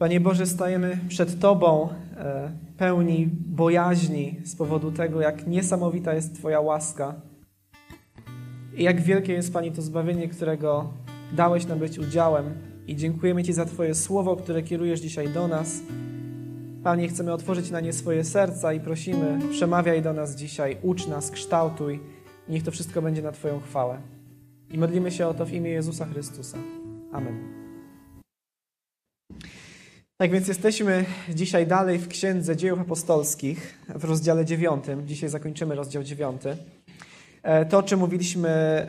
Panie Boże, stajemy przed Tobą e, pełni bojaźni z powodu tego, jak niesamowita jest Twoja łaska i jak wielkie jest, Panie, to zbawienie, którego dałeś nam być udziałem. I dziękujemy Ci za Twoje słowo, które kierujesz dzisiaj do nas. Panie, chcemy otworzyć na nie swoje serca i prosimy, przemawiaj do nas dzisiaj, ucz nas, kształtuj. Niech to wszystko będzie na Twoją chwałę. I modlimy się o to w imię Jezusa Chrystusa. Amen. Tak więc jesteśmy dzisiaj dalej w Księdze Dziejów Apostolskich, w rozdziale dziewiątym. Dzisiaj zakończymy rozdział dziewiąty. E, to, o czym mówiliśmy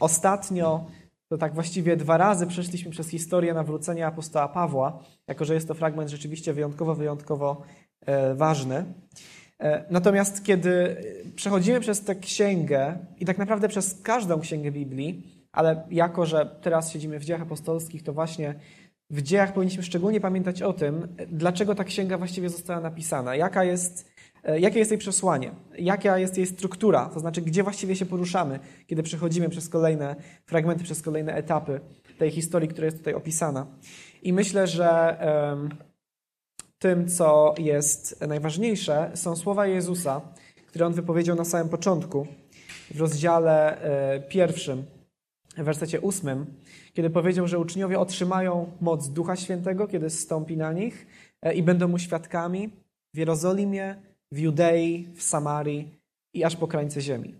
ostatnio, to tak właściwie dwa razy przeszliśmy przez historię nawrócenia apostoła Pawła, jako że jest to fragment rzeczywiście wyjątkowo, wyjątkowo e, ważny. E, natomiast kiedy przechodzimy przez tę księgę i tak naprawdę przez każdą księgę Biblii, ale jako, że teraz siedzimy w dziejach apostolskich, to właśnie w dziejach powinniśmy szczególnie pamiętać o tym, dlaczego ta księga właściwie została napisana, jaka jest, e, jakie jest jej przesłanie, jaka jest jej struktura, to znaczy gdzie właściwie się poruszamy, kiedy przechodzimy przez kolejne fragmenty, przez kolejne etapy tej historii, która jest tutaj opisana. I myślę, że tym, co jest najważniejsze, są słowa Jezusa, które on wypowiedział na samym początku, w rozdziale e, pierwszym, w wersecie ósmym kiedy powiedział, że uczniowie otrzymają moc Ducha Świętego, kiedy zstąpi na nich e, i będą mu świadkami w Jerozolimie, w Judei, w Samarii i aż po krańce ziemi.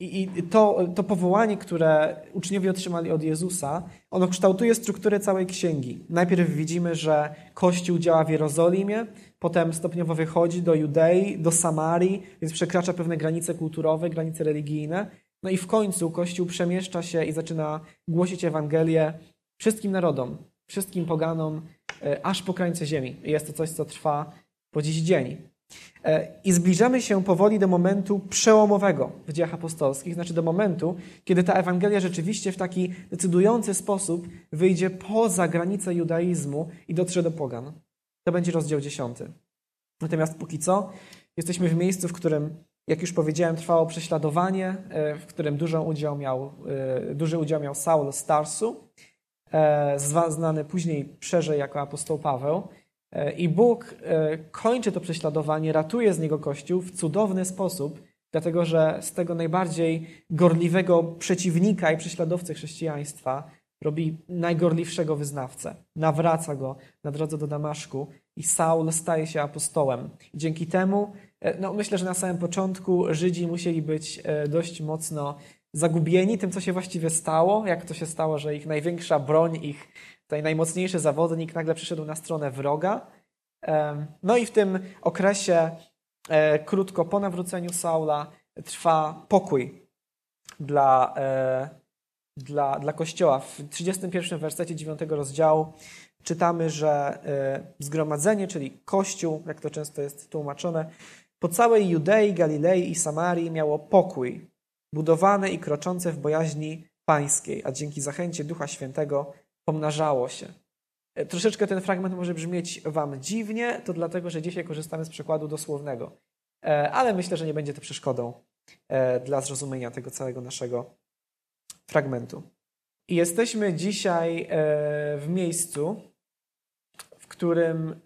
I, I, to, to powołanie, które uczniowie otrzymali od Jezusa, ono kształtuje strukturę całej księgi. Najpierw widzimy, że Kościół działa w Jerozolimie, potem stopniowo wychodzi do Judei, do Samarii, więc przekracza pewne granice kulturowe, granice religijne, no i w końcu Kościół przemieszcza się i zaczyna głosić Ewangelię wszystkim narodom, wszystkim poganom, e, aż po krańce ziemi. Jest to coś, co trwa po dziś dzień. E, I zbliżamy się powoli do momentu przełomowego w dziejach apostolskich, znaczy do momentu, kiedy ta Ewangelia rzeczywiście w taki decydujący sposób wyjdzie poza granice judaizmu i dotrze do pogan. To będzie rozdział dziesiąty. Natomiast póki co jesteśmy w miejscu, w którym jak już powiedziałem, trwało prześladowanie, e, w którym dużo udział miał, e, duży udział miał Saul z Tarsu, e, znany później szerzej jako apostoł Paweł. I Bóg kończy to prześladowanie, ratuje z niego Kościół w cudowny sposób, dlatego że z tego najbardziej gorliwego przeciwnika i prześladowcy chrześcijaństwa robi najgorliwszego wyznawcę. Nawraca go na drodze do Damaszku i Saul staje się apostołem. Dzięki temu no, myślę, że na samym początku Żydzi musieli być e, dość mocno zagubieni tym, co się właściwie stało, jak to się stało, że ich największa broń, ich tutaj najmocniejszy zawodnik nagle przyszedł na stronę wroga. No i w tym okresie, e, krótko po nawróceniu Saula, trwa pokój dla, dla, dla Kościoła. W 31 wersecie 9 rozdziału czytamy, że zgromadzenie, czyli Kościół, jak to często jest tłumaczone, po całej Judei, Galilei i Samarii miało pokój, budowane i kroczące w bojaźni pańskiej, a dzięki zachęcie Ducha Świętego pomnażało się. E, troszeczkę ten fragment może brzmieć Wam dziwnie, to dlatego, że dzisiaj korzystamy z przekładu dosłownego. E, ale myślę, że nie będzie to przeszkodą e, dla zrozumienia tego całego naszego fragmentu. I jesteśmy dzisiaj w miejscu, w którym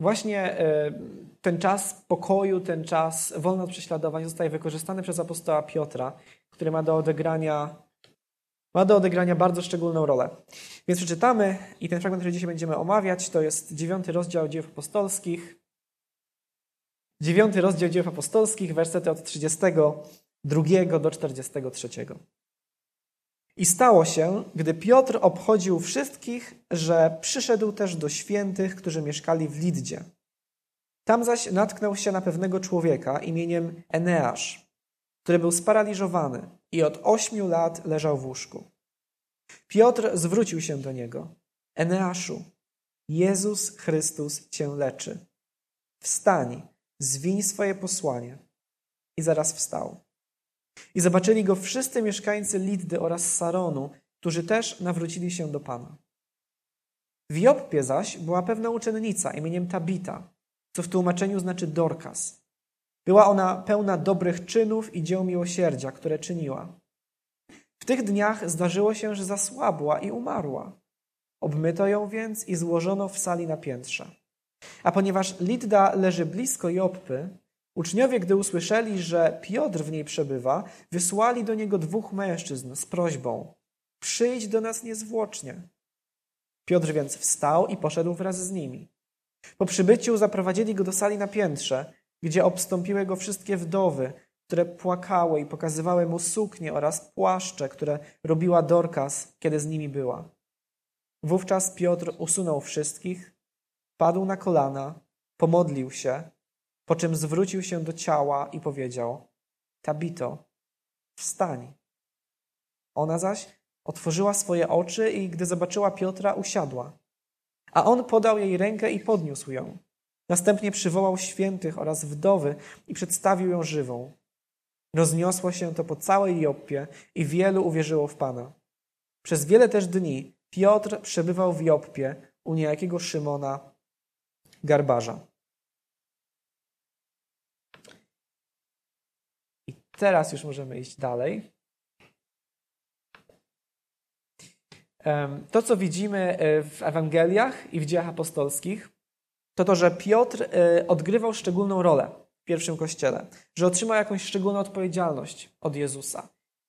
Właśnie e, ten czas pokoju, ten czas wolny od prześladowań zostaje wykorzystany przez apostoła Piotra, który ma do odegrania, ma do odegrania bardzo szczególną rolę. Więc przeczytamy i ten fragment, który dzisiaj będziemy omawiać, to jest dziewiąty rozdział dziejów apostolskich. Dziewiąty rozdział dziejów apostolskich, wersety od 32 do 43. I stało się, gdy Piotr obchodził wszystkich, że przyszedł też do świętych, którzy mieszkali w Liddzie. Tam zaś natknął się na pewnego człowieka imieniem Eneasz, który był sparaliżowany i od ośmiu lat leżał w łóżku. Piotr zwrócił się do niego. Eneaszu, Jezus Chrystus cię leczy. Wstań, zwiń swoje posłanie. I zaraz wstał. I zobaczyli go wszyscy mieszkańcy Liddy oraz Saronu, którzy też nawrócili się do Pana. W Joppie zaś była pewna uczennica imieniem Tabita, co w tłumaczeniu znaczy Dorkas. Była ona pełna dobrych czynów i dzieł miłosierdzia, które czyniła. W tych dniach zdarzyło się, że zasłabła i umarła. Obmyto ją więc i złożono w sali na piętrze. A ponieważ Lidda leży blisko Joppy, uczniowie, gdy usłyszeli, że Piotr w niej przebywa, wysłali do niego dwóch mężczyzn z prośbą: Przyjdź do nas niezwłocznie. Piotr więc wstał i poszedł wraz z nimi. Po przybyciu zaprowadzili go do sali na piętrze, gdzie obstąpiły go wszystkie wdowy, które płakały i pokazywały mu suknie oraz płaszcze, które robiła Dorkas, kiedy z nimi była. Wówczas Piotr usunął wszystkich, padł na kolana, pomodlił się, po czym zwrócił się do ciała i powiedział: Tabito, wstań. Ona zaś otworzyła swoje oczy i gdy zobaczyła Piotra, usiadła. A on podał jej rękę i podniósł ją. Następnie przywołał świętych oraz wdowy i przedstawił ją żywą. Rozniosło się to po całej Joppie i wielu uwierzyło w Pana. Przez wiele też dni Piotr przebywał w Joppie u niejakiego Szymona Garbarza. I teraz już możemy iść dalej. To, co widzimy e, w Ewangeliach i w dziejach apostolskich, to to, że Piotr e, odgrywał szczególną rolę w pierwszym kościele, że otrzymał jakąś szczególną odpowiedzialność od Jezusa.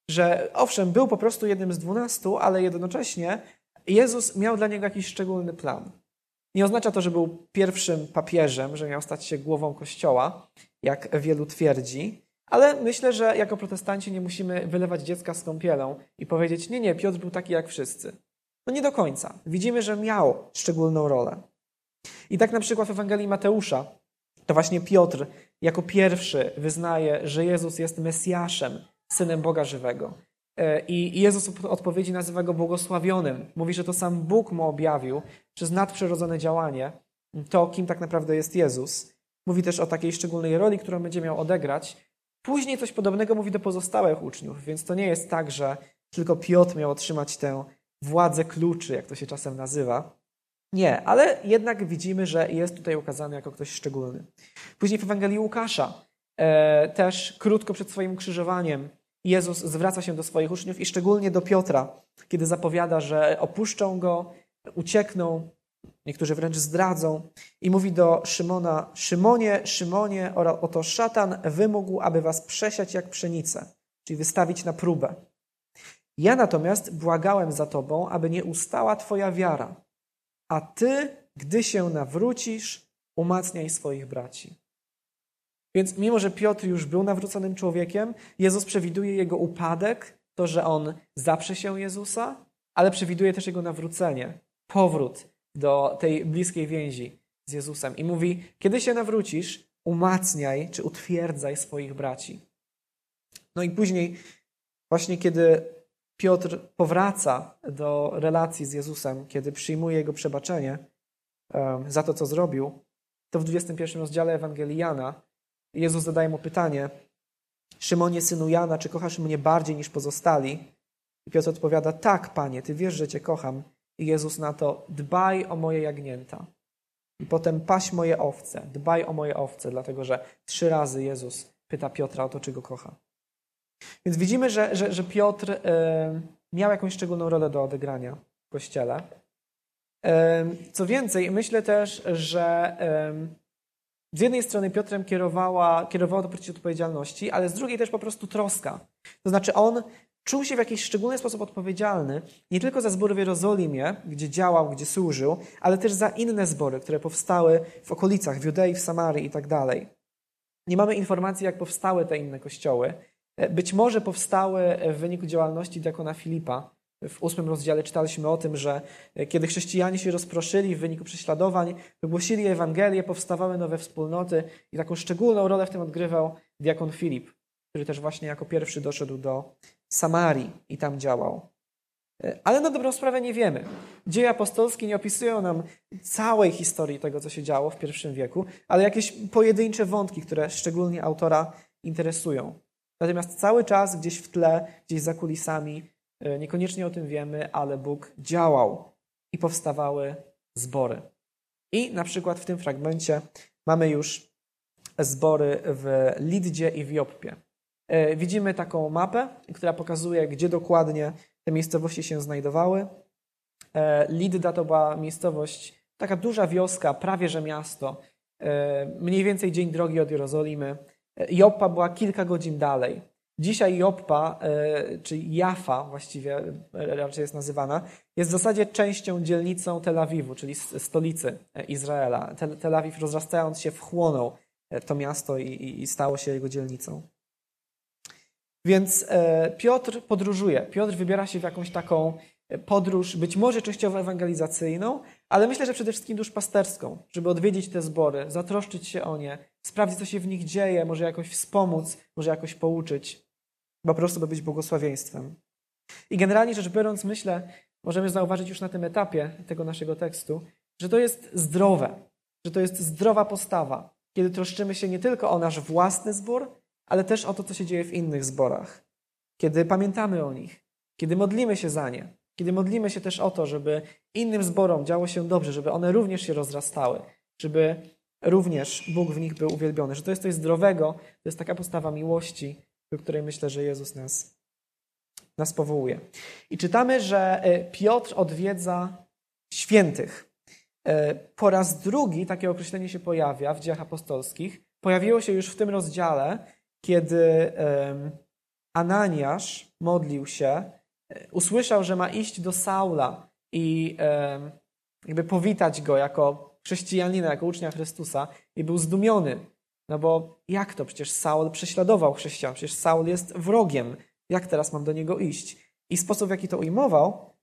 Że owszem, był po prostu jednym z dwunastu, ale jednocześnie Jezus miał dla niego jakiś szczególny plan. Nie oznacza to, że był pierwszym papieżem, że miał stać się głową kościoła, jak wielu twierdzi, ale myślę, że jako protestanci nie musimy wylewać dziecka z kąpielą i powiedzieć: Nie, nie, Piotr był taki jak wszyscy. No nie do końca. Widzimy, że miał szczególną rolę. I tak na przykład w Ewangelii Mateusza to właśnie Piotr jako pierwszy wyznaje, że Jezus jest Mesjaszem, synem Boga żywego. E, I Jezus w odpowiedzi nazywa go błogosławionym. Mówi, że to sam Bóg mu objawił przez nadprzyrodzone działanie to, kim tak naprawdę jest Jezus. Mówi też o takiej szczególnej roli, którą będzie miał odegrać. Później coś podobnego mówi do pozostałych uczniów, więc to nie jest tak, że tylko Piotr miał otrzymać tę władzę kluczy, jak to się czasem nazywa. Nie, ale jednak widzimy, że jest tutaj ukazany jako ktoś szczególny. Później w Ewangelii Łukasza, e, też krótko przed swoim krzyżowaniem, Jezus zwraca się do swoich uczniów i szczególnie do Piotra, kiedy zapowiada, że opuszczą go, uciekną, niektórzy wręcz zdradzą, i mówi do Szymona: Szymonie, Szymonie, oto szatan wymógł, aby was przesiać jak pszenicę, czyli wystawić na próbę. Ja natomiast błagałem za tobą, aby nie ustała twoja wiara, a ty, gdy się nawrócisz, umacniaj swoich braci. Więc mimo, że Piotr już był nawróconym człowiekiem, Jezus przewiduje jego upadek, to, że on zaprze się Jezusa, ale przewiduje też jego nawrócenie, powrót do tej bliskiej więzi z Jezusem. I mówi, kiedy się nawrócisz, umacniaj czy utwierdzaj swoich braci. No i później, właśnie kiedy Piotr powraca do relacji z Jezusem, kiedy przyjmuje jego przebaczenie za to, co zrobił, to w 21 rozdziale Ewangelii Jana Jezus zadaje mu pytanie: Szymonie, synu Jana, czy kochasz mnie bardziej niż pozostali? I Piotr odpowiada: Tak, panie, ty wiesz, że cię kocham. I Jezus na to: Dbaj o moje jagnięta. I potem paś moje owce, dbaj o moje owce, dlatego że trzy razy Jezus pyta Piotra o to, czy go kocha. Więc widzimy, że, że, że Piotr y, miał jakąś szczególną rolę do odegrania w kościele. Y, co więcej, myślę też, że y, z jednej strony Piotrem kierowała, kierowała to poczucie odpowiedzialności, ale z drugiej też po prostu troska. To znaczy on czuł się w jakiś szczególny sposób odpowiedzialny nie tylko za zbory w Jerozolimie, gdzie działał, gdzie służył, ale też za inne zbory, które powstały w okolicach, w Judei, w Samarii i tak dalej. Nie mamy informacji, jak powstały te inne kościoły. Być może powstały w wyniku działalności diakona Filipa, w ósmym rozdziale czytaliśmy o tym, że kiedy chrześcijanie się rozproszyli w wyniku prześladowań, wygłosili Ewangelię, powstawały nowe wspólnoty i taką szczególną rolę w tym odgrywał diakon Filip, który też właśnie jako pierwszy doszedł do Samarii i tam działał. E, ale na dobrą sprawę nie wiemy. Dzieje apostolskie nie opisują nam całej historii tego, co się działo w pierwszym wieku, ale jakieś pojedyncze wątki, które szczególnie autora interesują. Natomiast cały czas gdzieś w tle, gdzieś za kulisami E, niekoniecznie o tym wiemy, ale Bóg działał i powstawały zbory. I na przykład w tym fragmencie mamy już zbory w Liddzie i w Joppie. E, widzimy taką mapę, która pokazuje, gdzie dokładnie te miejscowości się znajdowały. E, Lidda to była miejscowość, taka duża wioska, prawie że miasto, e, mniej więcej dzień drogi od Jerozolimy. Joppa była kilka godzin dalej. Dzisiaj Joppa, czy Jafa właściwie raczej jest nazywana, jest w zasadzie częścią dzielnicą Tel Awiwu, czyli stolicy Izraela. Tel Awiw rozrastając się wchłonął to miasto i stało się jego dzielnicą. Więc Piotr podróżuje. Piotr wybiera się w jakąś taką podróż, być może częściowo ewangelizacyjną, ale myślę, że przede wszystkim duszpasterską, żeby odwiedzić te zbory, zatroszczyć się o nie, sprawdzić, co się w nich dzieje, może jakoś wspomóc, może jakoś pouczyć, po prostu by być błogosławieństwem. I generalnie rzecz biorąc, myślę, możemy zauważyć już na tym etapie tego naszego tekstu, że to jest zdrowe, że to jest zdrowa postawa, kiedy troszczymy się nie tylko o nasz własny zbór, ale też o to, co się dzieje w innych zborach. Kiedy pamiętamy o nich, kiedy modlimy się za nie, kiedy modlimy się też o to, żeby innym zborom działo się dobrze, żeby one również się rozrastały, żeby również Bóg w nich był uwielbiony, że to jest coś zdrowego, to jest taka postawa miłości, do której myślę, że Jezus nas, nas powołuje. I czytamy, że e, Piotr odwiedza świętych. E, po raz drugi takie określenie się pojawia w dziejach apostolskich. Pojawiło się już w tym rozdziale, kiedy Ananiasz modlił się usłyszał, że ma iść do Saula i jakby powitać go jako chrześcijanina, jako ucznia Chrystusa i był zdumiony. No bo jak to? Przecież Saul prześladował chrześcijan, przecież Saul jest wrogiem. Jak teraz mam do niego iść? I sposób, w jaki to ujmował,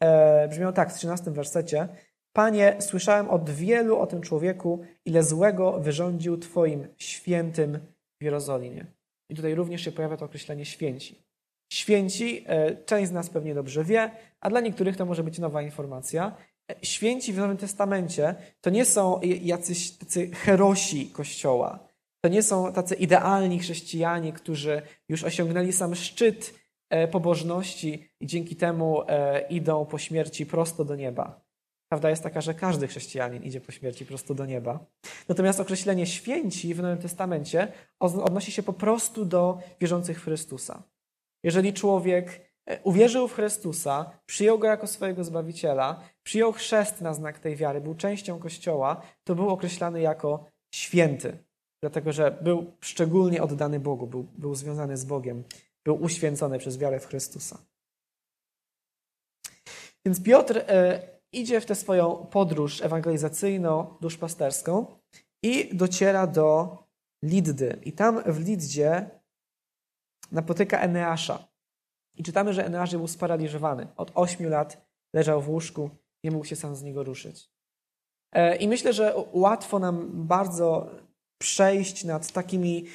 e, brzmiał tak w 13 wersecie. Panie, słyszałem od wielu o tym człowieku, ile złego wyrządził Twoim świętym w Jerozolimie. I tutaj również się pojawia to określenie święci. Święci, e, część z nas pewnie dobrze wie, a dla niektórych to może być nowa informacja. E, święci w Nowym Testamencie to nie są jacyś tacy herosi Kościoła. To nie są tacy idealni chrześcijanie, którzy już osiągnęli sam szczyt e, pobożności i dzięki temu idą po śmierci prosto do nieba. Prawda jest taka, że każdy chrześcijanin idzie po śmierci prosto do nieba. Natomiast określenie święci w Nowym Testamencie odnosi się po prostu do wierzących w Chrystusa. Jeżeli człowiek e, uwierzył w Chrystusa, przyjął go jako swojego zbawiciela, przyjął chrzest na znak tej wiary, był częścią Kościoła, to był określany jako święty, dlatego że był szczególnie oddany Bogu, był, był związany z Bogiem, był uświęcony przez wiarę w Chrystusa. Więc Piotr e, idzie w tę swoją podróż ewangelizacyjno-duszpasterską i dociera do Liddy. I tam w Liddzie napotyka Eneasza. I czytamy, że Eneasz był sparaliżowany. Od ośmiu lat leżał w łóżku, nie mógł się sam z niego ruszyć. E, I myślę, że łatwo nam bardzo przejść nad takimi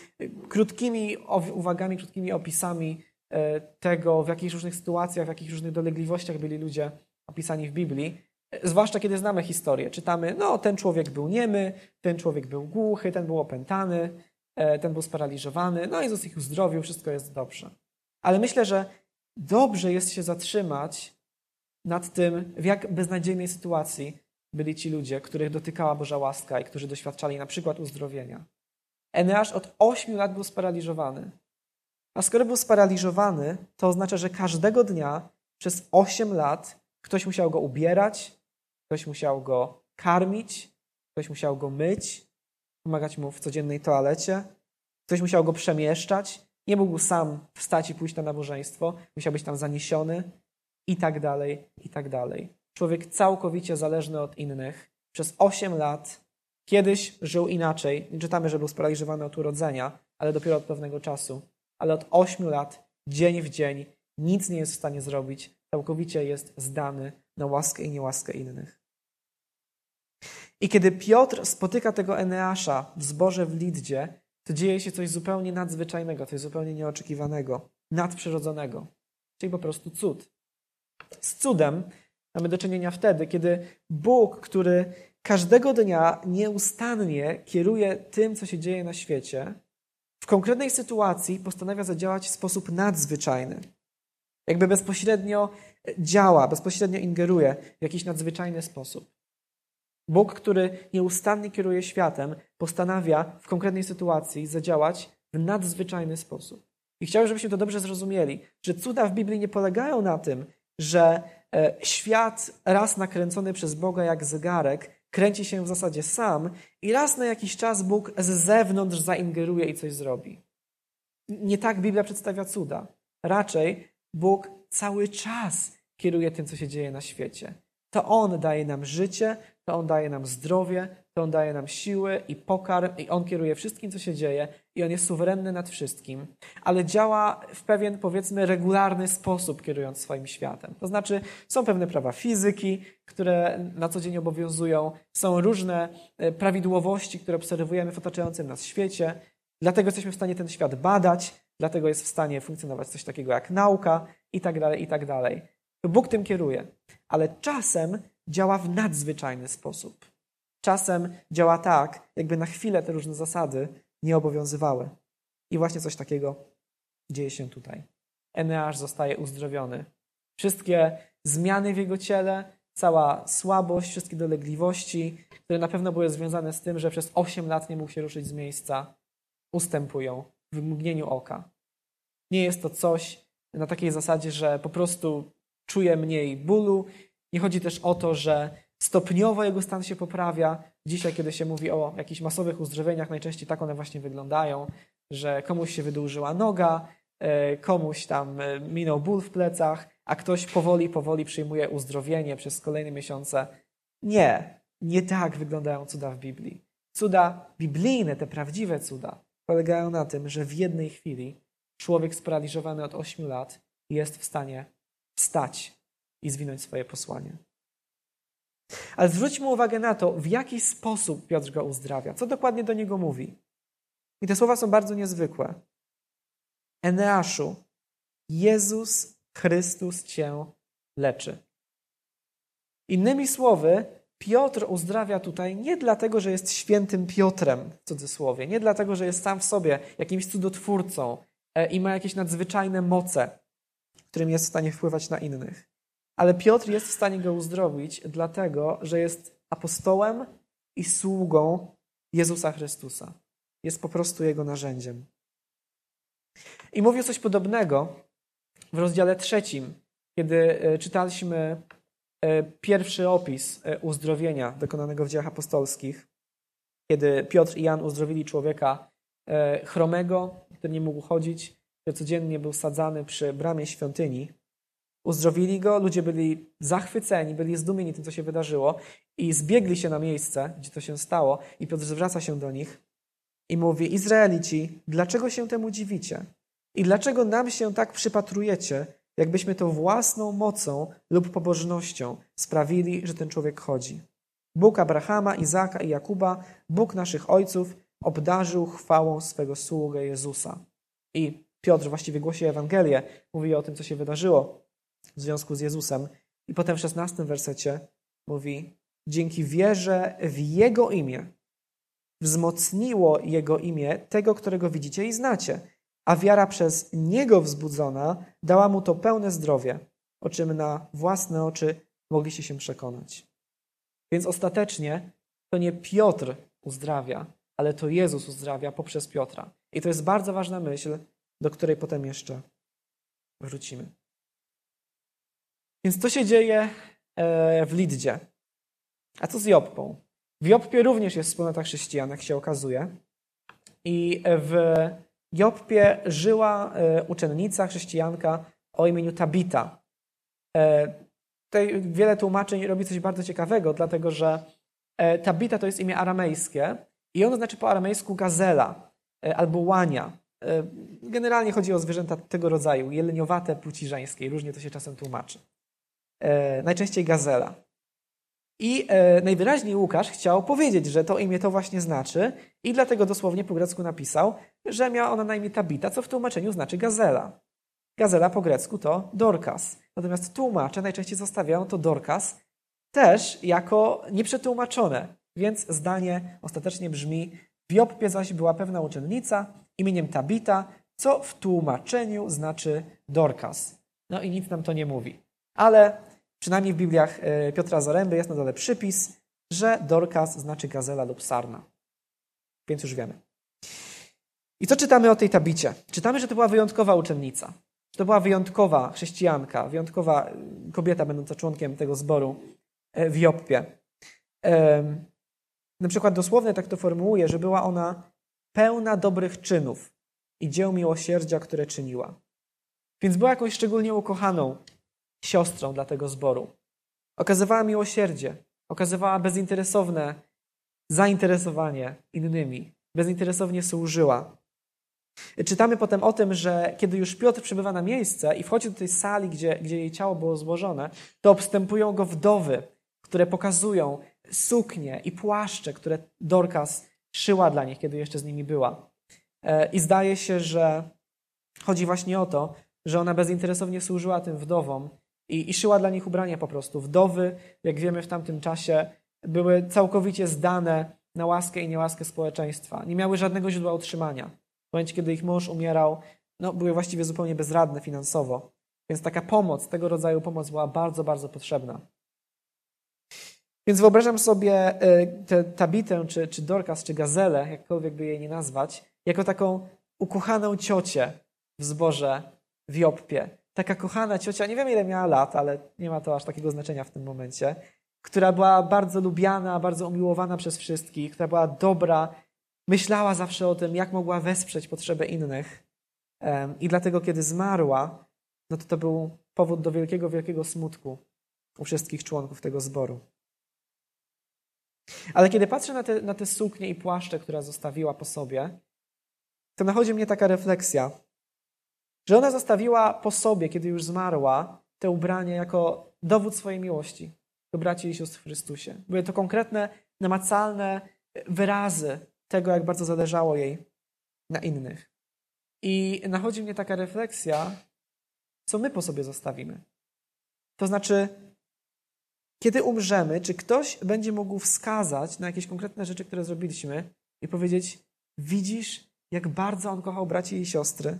krótkimi uwagami, krótkimi opisami e, tego, w jakich różnych sytuacjach, w jakich różnych dolegliwościach byli ludzie opisani w Biblii. Zwłaszcza kiedy znamy historię. Czytamy, no ten człowiek był niemy, ten człowiek był głuchy, ten był opętany, E, ten był sparaliżowany, no Jezus ich uzdrowił, wszystko jest dobrze. Ale myślę, że dobrze jest się zatrzymać nad tym, w jak beznadziejnej sytuacji byli ci ludzie, których dotykała Boża łaska i którzy doświadczali na przykład uzdrowienia. Eneasz od ośmiu lat był sparaliżowany. A skoro był sparaliżowany, to oznacza, że każdego dnia przez osiem lat ktoś musiał go ubierać, ktoś musiał go karmić, ktoś musiał go myć, pomagać mu w codziennej toalecie. Ktoś musiał go przemieszczać. Nie mógł sam wstać i pójść na nabożeństwo. Musiał być tam zaniesiony i tak dalej, i tak dalej. Człowiek całkowicie zależny od innych. Przez 8 lat kiedyś żył inaczej. Nie czytamy, że był sparaliżowany od urodzenia, ale dopiero od pewnego czasu. Ale od 8 lat, dzień w dzień, nic nie jest w stanie zrobić. Całkowicie jest zdany na łaskę i niełaskę innych. I kiedy Piotr spotyka tego Eneasza w zborze w Liddzie, to dzieje się coś zupełnie nadzwyczajnego, coś zupełnie nieoczekiwanego, nadprzyrodzonego. Czyli po prostu cud. Z cudem mamy do czynienia wtedy, kiedy Bóg, który każdego dnia nieustannie kieruje tym, co się dzieje na świecie, w konkretnej sytuacji postanawia zadziałać w sposób nadzwyczajny. Jakby bezpośrednio działa, bezpośrednio ingeruje w jakiś nadzwyczajny sposób. Bóg, który nieustannie kieruje światem, postanawia w konkretnej sytuacji zadziałać w nadzwyczajny sposób. I chciałbym, żebyśmy to dobrze zrozumieli, że cuda w Biblii nie polegają na tym, że E, świat raz nakręcony przez Boga jak zegarek kręci się w zasadzie sam i raz na jakiś czas Bóg z zewnątrz zaingeruje i coś zrobi. Nie tak Biblia przedstawia cuda. Raczej Bóg cały czas kieruje tym, co się dzieje na świecie. To On daje nam życie, to On daje nam zdrowie, to On daje nam siły i pokarm, i On kieruje wszystkim, co się dzieje, i On jest suwerenny nad wszystkim, ale działa w pewien, powiedzmy, regularny sposób, kierując swoim światem. To znaczy, są pewne prawa fizyki, które na co dzień obowiązują, są różne e, prawidłowości, które obserwujemy w otaczającym nas świecie, dlatego jesteśmy w stanie ten świat badać, dlatego jest w stanie funkcjonować coś takiego jak nauka i tak dalej, i tak dalej. Bóg tym kieruje, ale czasem działa w nadzwyczajny sposób. Czasem działa tak, jakby na chwilę te różne zasady nie obowiązywały. I właśnie coś takiego dzieje się tutaj. Eneasz zostaje uzdrowiony. Wszystkie zmiany w jego ciele, cała słabość, wszystkie dolegliwości, które na pewno były związane z tym, że przez 8 lat nie mógł się ruszyć z miejsca, ustępują w mgnieniu oka. Nie jest to coś na takiej zasadzie, że po prostu czuje mniej bólu. Nie chodzi też o to, że stopniowo jego stan się poprawia. Dzisiaj, kiedy się mówi o jakichś masowych uzdrowieniach, najczęściej tak one właśnie wyglądają, że komuś się wydłużyła noga, e, komuś tam e, minął ból w plecach, a ktoś powoli, powoli przyjmuje uzdrowienie przez kolejne miesiące. Nie, nie tak wyglądają cuda w Biblii. Cuda biblijne, te prawdziwe cuda, polegają na tym, że w jednej chwili człowiek sparaliżowany od 8 lat jest w stanie wstać i zwinąć swoje posłanie. Ale zwróćmy uwagę na to, w jaki sposób Piotr go uzdrawia, co dokładnie do niego mówi. I te słowa są bardzo niezwykłe. Eneaszu, Jezus Chrystus cię leczy. Innymi słowy, Piotr uzdrawia tutaj nie dlatego, że jest świętym Piotrem, w cudzysłowie, nie dlatego, że jest sam w sobie jakimś cudotwórcą i ma jakieś nadzwyczajne moce, którym jest w stanie wpływać na innych. Ale Piotr jest w stanie go uzdrowić, dlatego że jest apostołem i sługą Jezusa Chrystusa. Jest po prostu jego narzędziem. I mówię coś podobnego w rozdziale trzecim, kiedy e, czytaliśmy e, pierwszy opis e, uzdrowienia dokonanego w dziejach apostolskich, kiedy Piotr i Jan uzdrowili człowieka chromego, który nie mógł chodzić, który codziennie był sadzany przy bramie świątyni. Uzdrowili go, ludzie byli zachwyceni, byli zdumieni tym, co się wydarzyło i zbiegli się na miejsce, gdzie to się stało i Piotr zwraca się do nich i mówi Izraelici, dlaczego się temu dziwicie? I dlaczego nam się tak przypatrujecie, jakbyśmy to własną mocą lub pobożnością sprawili, że ten człowiek chodzi? Bóg Abrahama, Izaka i Jakuba, Bóg naszych ojców, obdarzył chwałą swego sługę Jezusa. I Piotr właściwie głosi Ewangelię, mówi o tym, co się wydarzyło w związku z Jezusem. I potem w szesnastym wersecie mówi: Dzięki wierze w Jego imię wzmocniło Jego imię tego, którego widzicie i znacie, a wiara przez Niego wzbudzona dała mu to pełne zdrowie, o czym na własne oczy mogliście się przekonać. Więc ostatecznie to nie Piotr uzdrawia, ale to Jezus uzdrawia poprzez Piotra. I to jest bardzo ważna myśl, do której potem jeszcze wrócimy. Więc to się dzieje e, w Liddzie. A co z Joppą? W Joppie również jest wspólnota chrześcijan, jak się okazuje. I w Joppie żyła e, uczennica, chrześcijanka o imieniu Tabita. E, tutaj wiele tłumaczeń robi coś bardzo ciekawego, dlatego że Tabita to jest imię aramejskie i ono znaczy po aramejsku gazela albo łania. Generalnie chodzi o zwierzęta tego rodzaju, jeleniowate płci żeńskiej, różnie to się czasem tłumaczy. E, najczęściej gazela. I e, najwyraźniej Łukasz chciał powiedzieć, że to imię to właśnie znaczy i dlatego dosłownie po grecku napisał, że miała ona na imię Tabita, co w tłumaczeniu znaczy gazela. Gazela po grecku to Dorcas. Natomiast tłumacze najczęściej zostawiają to Dorcas też jako nieprzetłumaczone, więc zdanie ostatecznie brzmi w Joppie zaś była pewna uczennica imieniem Tabita, co w tłumaczeniu znaczy Dorcas. No i nic nam to nie mówi. Ale przynajmniej w Bibliach e, Piotra Zaręby jest na dole przypis, że Dorcas znaczy gazela lub sarna. Więc już wiemy. I co czytamy o tej tabicie? Czytamy, że to była wyjątkowa uczennica. to była wyjątkowa chrześcijanka, wyjątkowa kobieta będąca członkiem tego zboru e, w Joppie. Na przykład dosłownie tak to formułuje, że była ona pełna dobrych czynów i dzieł miłosierdzia, które czyniła. Więc była jakąś szczególnie ukochaną siostrą dla tego zboru. Okazywała miłosierdzie, okazywała bezinteresowne zainteresowanie innymi, bezinteresownie służyła. Czytamy potem o tym, że kiedy już Piotr przybywa na miejsce i wchodzi do tej sali, gdzie, gdzie jej ciało było złożone, to obstępują go wdowy, które pokazują suknie i płaszcze, które Dorcas szyła dla nich, kiedy jeszcze z nimi była. E, I zdaje się, że chodzi właśnie o to, że ona bezinteresownie służyła tym wdowom i, i szyła dla nich ubrania po prostu. Wdowy, jak wiemy w tamtym czasie, były całkowicie zdane na łaskę i niełaskę społeczeństwa. Nie miały żadnego źródła utrzymania. W momencie, kiedy ich mąż umierał, no, były właściwie zupełnie bezradne finansowo. Więc taka pomoc, tego rodzaju pomoc była bardzo, bardzo potrzebna. Więc wyobrażam sobie y, tę Tabitę, czy, czy Dorcas, czy Gazelę, jakkolwiek by jej nie nazwać, jako taką ukochaną ciocię w zborze w Joppie. Taka kochana ciocia, nie wiem ile miała lat, ale nie ma to aż takiego znaczenia w tym momencie, która była bardzo lubiana, bardzo umiłowana przez wszystkich, która była dobra, myślała zawsze o tym, jak mogła wesprzeć potrzeby innych. I dlatego, kiedy zmarła, no to to był powód do wielkiego, wielkiego smutku u wszystkich członków tego zboru. Ale kiedy patrzę na te, na te suknie i płaszcze, które zostawiła po sobie, to nachodzi mnie taka refleksja, że ona zostawiła po sobie, kiedy już zmarła, te ubranie jako dowód swojej miłości do braci i sióstr w Chrystusie. Były to konkretne, namacalne wyrazy tego, jak bardzo zależało jej na innych. I nachodzi mnie taka refleksja, co my po sobie zostawimy. To znaczy, kiedy umrzemy, czy ktoś będzie mógł wskazać na jakieś konkretne rzeczy, które zrobiliśmy i powiedzieć: Widzisz, jak bardzo on kochał braci i siostry?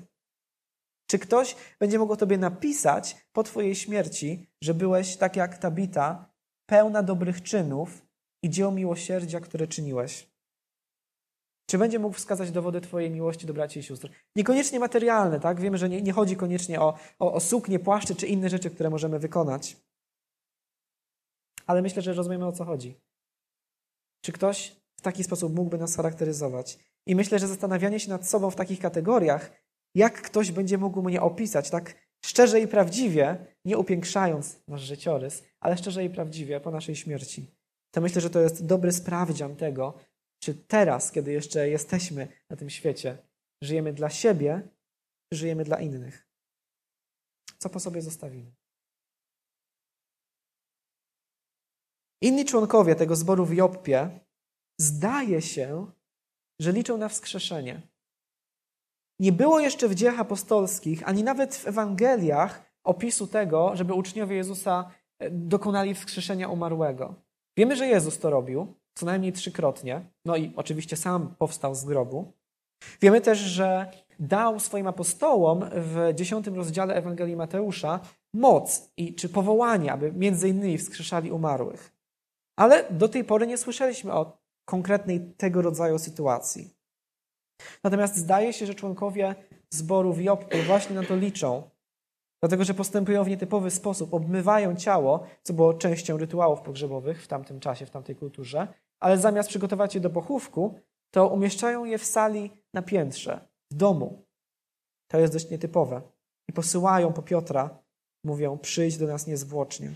Czy ktoś będzie mógł tobie napisać po twojej śmierci, że byłeś tak jak Tabita, pełna dobrych czynów i dzieł miłosierdzia, które czyniłeś? Czy będzie mógł wskazać dowody Twojej miłości do braci i sióstr? Niekoniecznie materialne, tak? Wiemy, że nie, nie chodzi koniecznie o, o, o suknie, płaszcze czy inne rzeczy, które możemy wykonać. Ale myślę, że rozumiemy o co chodzi. Czy ktoś w taki sposób mógłby nas charakteryzować? I myślę, że zastanawianie się nad sobą w takich kategoriach, jak ktoś będzie mógł mnie opisać tak szczerze i prawdziwie, nie upiększając nasz życiorys, ale szczerze i prawdziwie po naszej śmierci, to myślę, że to jest dobry sprawdzian tego, czy teraz, kiedy jeszcze jesteśmy na tym świecie, żyjemy dla siebie, czy żyjemy dla innych? Co po sobie zostawimy? Inni członkowie tego zboru w Joppie zdaje się, że liczą na wskrzeszenie. Nie było jeszcze w dziejach apostolskich, ani nawet w Ewangeliach opisu tego, żeby uczniowie Jezusa e, dokonali wskrzeszenia umarłego. Wiemy, że Jezus to robił, co najmniej trzykrotnie, no i oczywiście sam powstał z grobu. Wiemy też, że dał swoim apostołom w dziesiątym rozdziale Ewangelii Mateusza moc i czy powołanie, aby między innymi wskrzeszali umarłych. Ale do tej pory nie słyszeliśmy o konkretnej tego rodzaju sytuacji. Natomiast zdaje się, że członkowie zboru w Joppie właśnie na to liczą, dlatego że postępują w nietypowy sposób, obmywają ciało, co było częścią rytuałów pogrzebowych w tamtym czasie, w tamtej kulturze, ale zamiast przygotować je do pochówku, to umieszczają je w sali na piętrze, w domu. To jest dość nietypowe. I posyłają po Piotra, mówią: przyjdź do nas niezwłocznie.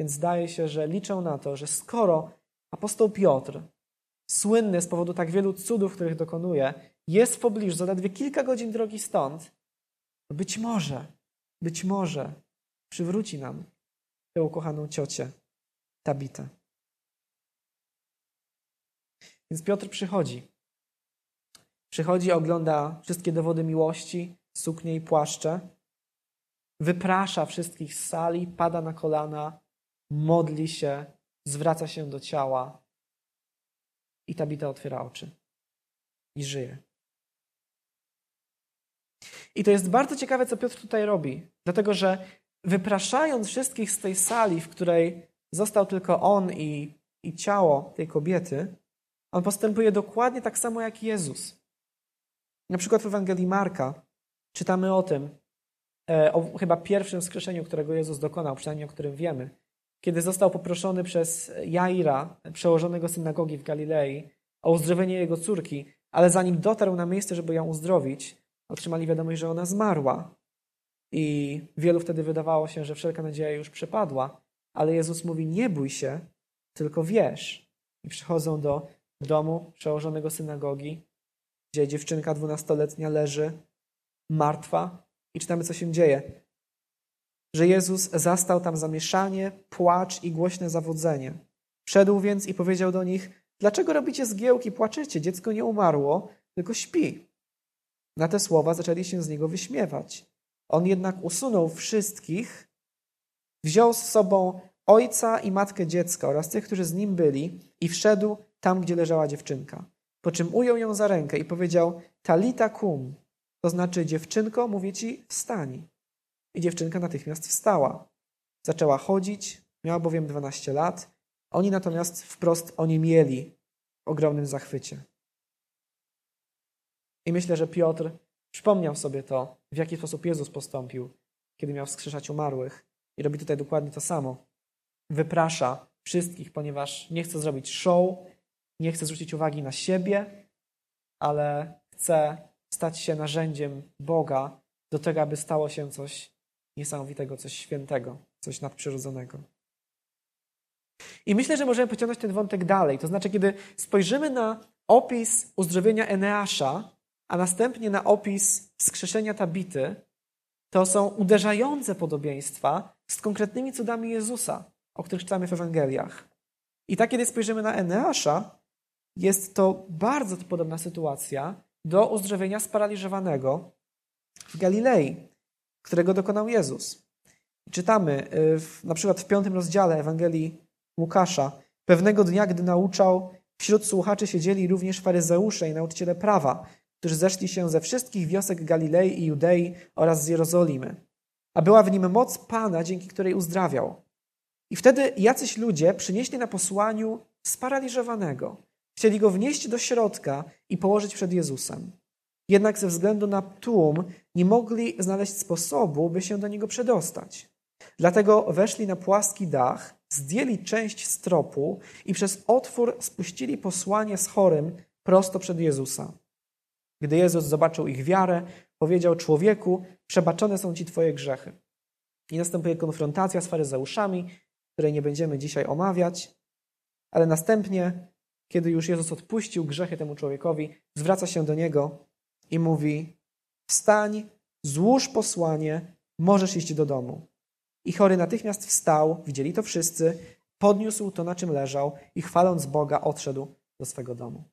Więc zdaje się, że liczą na to, że skoro apostoł Piotr, słynny z powodu tak wielu cudów, których dokonuje, jest w pobliżu, zaledwie kilka godzin drogi stąd, to być może, być może przywróci nam tę ukochaną ciocię, Tabitę. Więc Piotr przychodzi. Przychodzi, ogląda wszystkie dowody miłości, suknie i płaszcze, wyprasza wszystkich z sali, pada na kolana, modli się, zwraca się do ciała i Tabita otwiera oczy i żyje. I to jest bardzo ciekawe, co Piotr tutaj robi, dlatego że wypraszając wszystkich z tej sali, w której został tylko on i, i ciało tej kobiety, on postępuje dokładnie tak samo jak Jezus. Na przykład w Ewangelii Marka czytamy o tym, e, o chyba pierwszym skrzeszeniu, którego Jezus dokonał, przynajmniej o którym wiemy, kiedy został poproszony przez Jaira, przełożonego synagogi w Galilei, o uzdrowienie jego córki, ale zanim dotarł na miejsce, żeby ją uzdrowić, otrzymali wiadomość, że ona zmarła. I wielu wtedy wydawało się, że wszelka nadzieja już przepadła, ale Jezus mówi: Nie bój się, tylko wierz. I przychodzą do domu przełożonego synagogi, gdzie dziewczynka dwunastoletnia leży martwa i czytamy, co się dzieje. Że Jezus zastał tam zamieszanie, płacz i głośne zawodzenie. Wszedł więc i powiedział do nich: Dlaczego robicie zgiełki, płaczecie? Dziecko nie umarło, tylko śpi. Na te słowa zaczęli się z niego wyśmiewać. On jednak usunął wszystkich, wziął z sobą ojca i matkę dziecka oraz tych, którzy z nim byli i wszedł tam, gdzie leżała dziewczynka. Po czym ujął ją za rękę i powiedział talita kum, to znaczy dziewczynko, mówię ci, wstań. I dziewczynka natychmiast wstała. Zaczęła chodzić, miała bowiem 12 lat. Oni natomiast wprost o nie mieli w ogromnym zachwycie. I myślę, że Piotr przypomniał sobie to, w jaki sposób Jezus postąpił, kiedy miał wskrzeszać umarłych. I robi tutaj dokładnie to samo. Wyprasza wszystkich, ponieważ nie chce zrobić show, nie chce zwrócić uwagi na siebie, ale chce stać się narzędziem Boga do tego, aby stało się coś niesamowitego, coś świętego, coś nadprzyrodzonego. I myślę, że możemy pociągnąć ten wątek dalej. To znaczy, kiedy spojrzymy na opis uzdrowienia Eneasza, a następnie na opis wskrzeszenia Tabity, to są uderzające podobieństwa z konkretnymi cudami Jezusa, o których czytamy w Ewangeliach. I tak, kiedy spojrzymy na Eneasza, jest to bardzo podobna sytuacja do uzdrowienia sparaliżowanego w Galilei, którego dokonał Jezus. Czytamy y, w, na przykład w piątym rozdziale Ewangelii Łukasza. Pewnego dnia, gdy nauczał, wśród słuchaczy siedzieli również faryzeusze i nauczyciele prawa, którzy zeszli się ze wszystkich wiosek Galilei i Judei oraz z Jerozolimy. A była w nim moc Pana, dzięki której uzdrawiał. I wtedy jacyś ludzie przynieśli na posłaniu sparaliżowanego. Chcieli go wnieść do środka i położyć przed Jezusem. Jednak ze względu na tłum nie mogli znaleźć sposobu, by się do niego przedostać. Dlatego weszli na płaski dach, zdjęli część stropu i przez otwór spuścili posłanie z chorym prosto przed Jezusa. Gdy Jezus zobaczył ich wiarę, powiedział: Człowieku, przebaczone są ci twoje grzechy. I następuje konfrontacja z faryzeuszami, której nie będziemy dzisiaj omawiać, ale następnie, kiedy już Jezus odpuścił grzechy temu człowiekowi, zwraca się do niego i mówi: Wstań, złóż posłanie, możesz iść do domu. I chory natychmiast wstał, widzieli to wszyscy, podniósł to, na czym leżał i chwaląc Boga odszedł do swego domu.